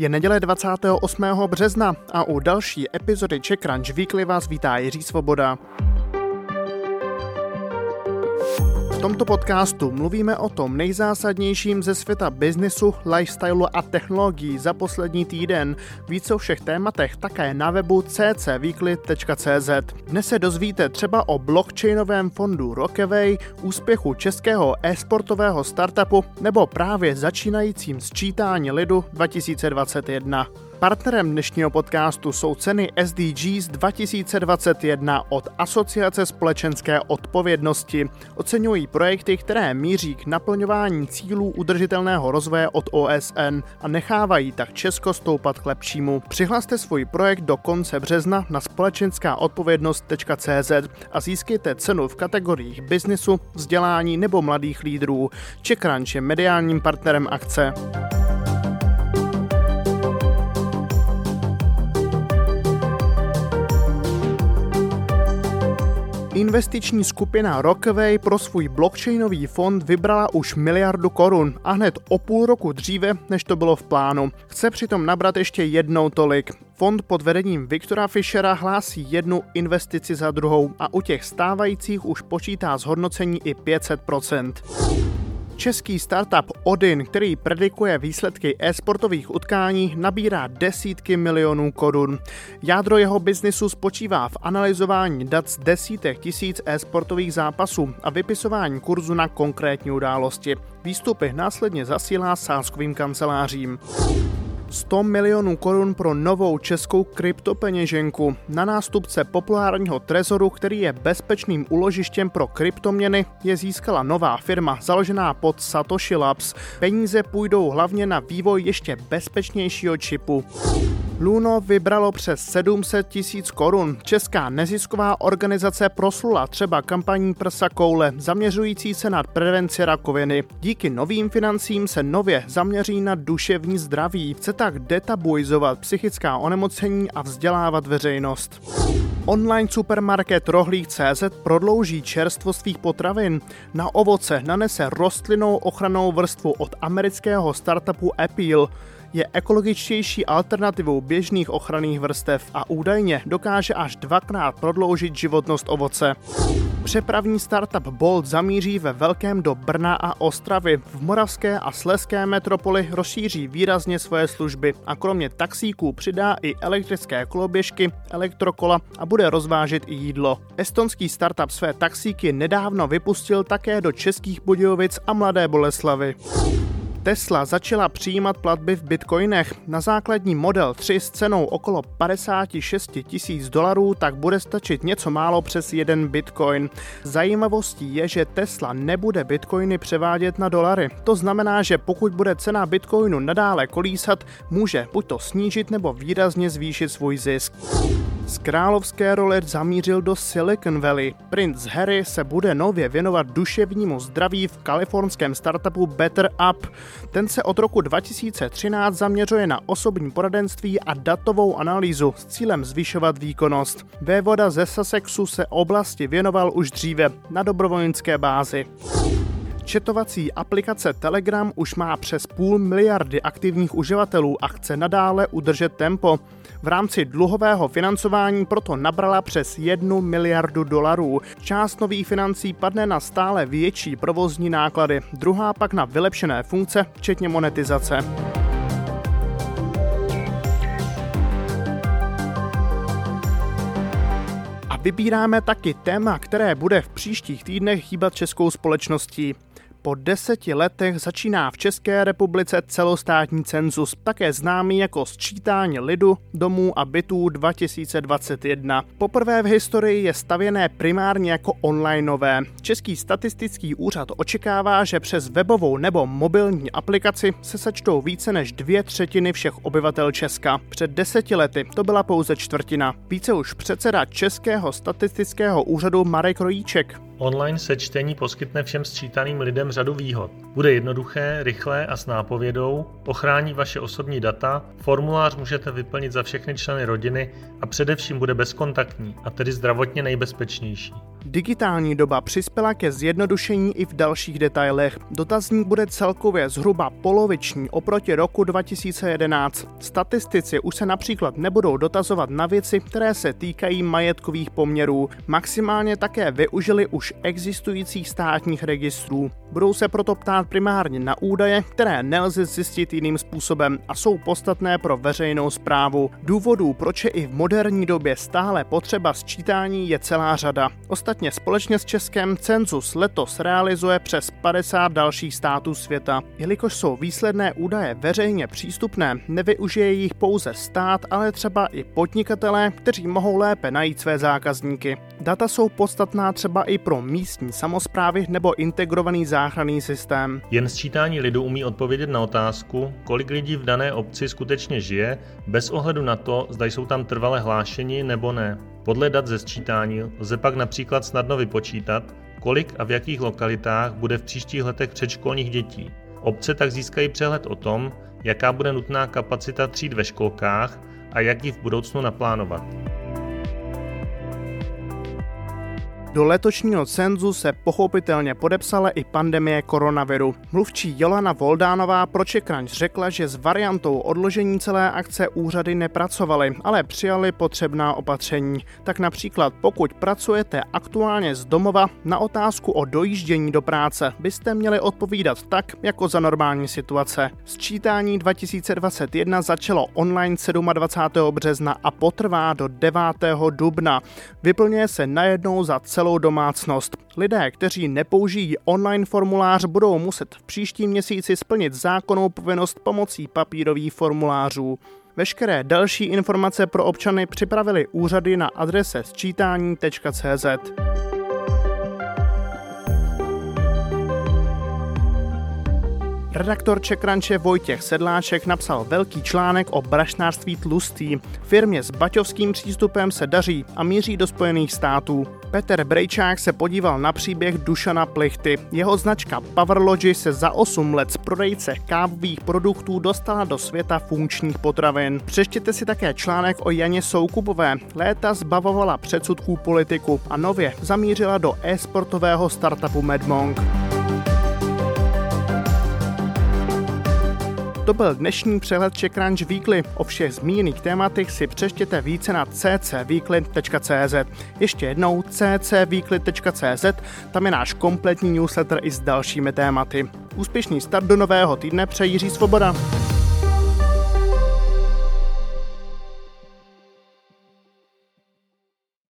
Je neděle 28. března a u další epizody Czech Crunch Weekly vás vítá Jiří Svoboda. V tomto podcastu mluvíme o tom nejzásadnějším ze světa biznisu, lifestylu a technologií za poslední týden. Více o všech tématech také na webu ccweekly.cz. Dnes se dozvíte třeba o blockchainovém fondu Rockaway, úspěchu českého e-sportového startupu nebo právě začínajícím sčítání lidu 2021. Partnerem dnešního podcastu jsou ceny SDGs 2021 od Asociace společenské odpovědnosti. Oceňují projekty, které míří k naplňování cílů udržitelného rozvoje od OSN a nechávají tak Česko stoupat k lepšímu. Přihlaste svůj projekt do konce března na společenská odpovědnost.cz a získejte cenu v kategoriích biznisu, vzdělání nebo mladých lídrů. Crunch je mediálním partnerem akce. Investiční skupina Rockaway pro svůj blockchainový fond vybrala už miliardu korun a hned o půl roku dříve, než to bylo v plánu. Chce přitom nabrat ještě jednou tolik. Fond pod vedením Viktora Fischera hlásí jednu investici za druhou a u těch stávajících už počítá zhodnocení i 500%. Český startup Odin, který predikuje výsledky e-sportových utkání, nabírá desítky milionů korun. Jádro jeho biznisu spočívá v analyzování dat z desítek tisíc e-sportových zápasů a vypisování kurzu na konkrétní události. Výstupy následně zasílá sáskovým kancelářím. 100 milionů korun pro novou českou kryptopeněženku. Na nástupce populárního trezoru, který je bezpečným uložištěm pro kryptoměny, je získala nová firma založená pod Satoshi Labs. Peníze půjdou hlavně na vývoj ještě bezpečnějšího čipu. Luno vybralo přes 700 tisíc korun. Česká nezisková organizace proslula třeba kampaní Prsa koule, zaměřující se na prevenci rakoviny. Díky novým financím se nově zaměří na duševní zdraví. Chce tak detabuizovat psychická onemocnění a vzdělávat veřejnost. Online supermarket Rohlík.cz prodlouží čerstvo svých potravin. Na ovoce nanese rostlinnou ochranou vrstvu od amerického startupu Apple je ekologičtější alternativou běžných ochranných vrstev a údajně dokáže až dvakrát prodloužit životnost ovoce. Přepravní startup Bolt zamíří ve velkém do Brna a Ostravy. V moravské a sleské metropoli rozšíří výrazně svoje služby a kromě taxíků přidá i elektrické koloběžky, elektrokola a bude rozvážet i jídlo. Estonský startup své taxíky nedávno vypustil také do českých Budějovic a Mladé Boleslavy. Tesla začala přijímat platby v bitcoinech. Na základní Model 3 s cenou okolo 56 tisíc dolarů tak bude stačit něco málo přes jeden bitcoin. Zajímavostí je, že Tesla nebude bitcoiny převádět na dolary. To znamená, že pokud bude cena bitcoinu nadále kolísat, může buď to snížit nebo výrazně zvýšit svůj zisk. Z královské role zamířil do Silicon Valley. Prince Harry se bude nově věnovat duševnímu zdraví v kalifornském startupu Better Up. Ten se od roku 2013 zaměřuje na osobní poradenství a datovou analýzu s cílem zvyšovat výkonnost. Vévoda ze Sussexu se oblasti věnoval už dříve na dobrovolnické bázi. Četovací aplikace Telegram už má přes půl miliardy aktivních uživatelů a chce nadále udržet tempo. V rámci dluhového financování proto nabrala přes jednu miliardu dolarů. Část nových financí padne na stále větší provozní náklady, druhá pak na vylepšené funkce, včetně monetizace. A vybíráme taky téma, které bude v příštích týdnech hýbat českou společností. Po deseti letech začíná v České republice celostátní cenzus, také známý jako sčítání lidu, domů a bytů 2021. Poprvé v historii je stavěné primárně jako onlineové. Český statistický úřad očekává, že přes webovou nebo mobilní aplikaci se sečtou více než dvě třetiny všech obyvatel Česka. Před deseti lety to byla pouze čtvrtina. Více už předseda Českého statistického úřadu Marek Rojíček. Online sečtení poskytne všem sčítaným lidem řadu výhod. Bude jednoduché, rychlé a s nápovědou, ochrání vaše osobní data, formulář můžete vyplnit za všechny členy rodiny a především bude bezkontaktní, a tedy zdravotně nejbezpečnější. Digitální doba přispěla ke zjednodušení i v dalších detailech. Dotazník bude celkově zhruba poloviční oproti roku 2011. Statistici už se například nebudou dotazovat na věci, které se týkají majetkových poměrů. Maximálně také využili už existujících státních registrů. Budou se proto ptát primárně na údaje, které nelze zjistit jiným způsobem a jsou podstatné pro veřejnou zprávu. Důvodů, proč je i v moderní době stále potřeba sčítání, je celá řada. Ostatně společně s Českem cenzus letos realizuje přes 50 dalších států světa. Jelikož jsou výsledné údaje veřejně přístupné, nevyužije jich pouze stát, ale třeba i podnikatelé, kteří mohou lépe najít své zákazníky. Data jsou podstatná třeba i pro místní samozprávy nebo integrovaný záchranný systém. Jen sčítání lidu umí odpovědět na otázku, kolik lidí v dané obci skutečně žije, bez ohledu na to, zda jsou tam trvale hlášeni nebo ne. Podle dat ze sčítání lze pak například snadno vypočítat, kolik a v jakých lokalitách bude v příštích letech předškolních dětí. Obce tak získají přehled o tom, jaká bude nutná kapacita tříd ve školkách a jak ji v budoucnu naplánovat. Do letošního cenzu se pochopitelně podepsala i pandemie koronaviru. Mluvčí Jolana Voldánová pro Čekranč řekla, že s variantou odložení celé akce úřady nepracovaly, ale přijali potřebná opatření. Tak například pokud pracujete aktuálně z domova, na otázku o dojíždění do práce byste měli odpovídat tak, jako za normální situace. Sčítání 2021 začalo online 27. března a potrvá do 9. dubna. Vyplňuje se najednou za celou celou domácnost. Lidé, kteří nepoužijí online formulář, budou muset v příštím měsíci splnit zákonnou povinnost pomocí papírových formulářů. Veškeré další informace pro občany připravili úřady na adrese sčítání.cz. Redaktor Čekranče Vojtěch Sedláček napsal velký článek o brašnářství tlustý. Firmě s baťovským přístupem se daří a míří do Spojených států. Petr Brejčák se podíval na příběh Dušana Plichty. Jeho značka Powerlogy se za 8 let z prodejce kávových produktů dostala do světa funkčních potravin. Přeštěte si také článek o Janě Soukupové. Léta zbavovala předsudků politiku a nově zamířila do e-sportového startupu Medmonk. To byl dnešní přehled Czech Weekly. O všech zmíněných tématech si přečtěte více na ccweekly.cz. Ještě jednou ccweekly.cz, tam je náš kompletní newsletter i s dalšími tématy. Úspěšný start do nového týdne přeji Jiří Svoboda.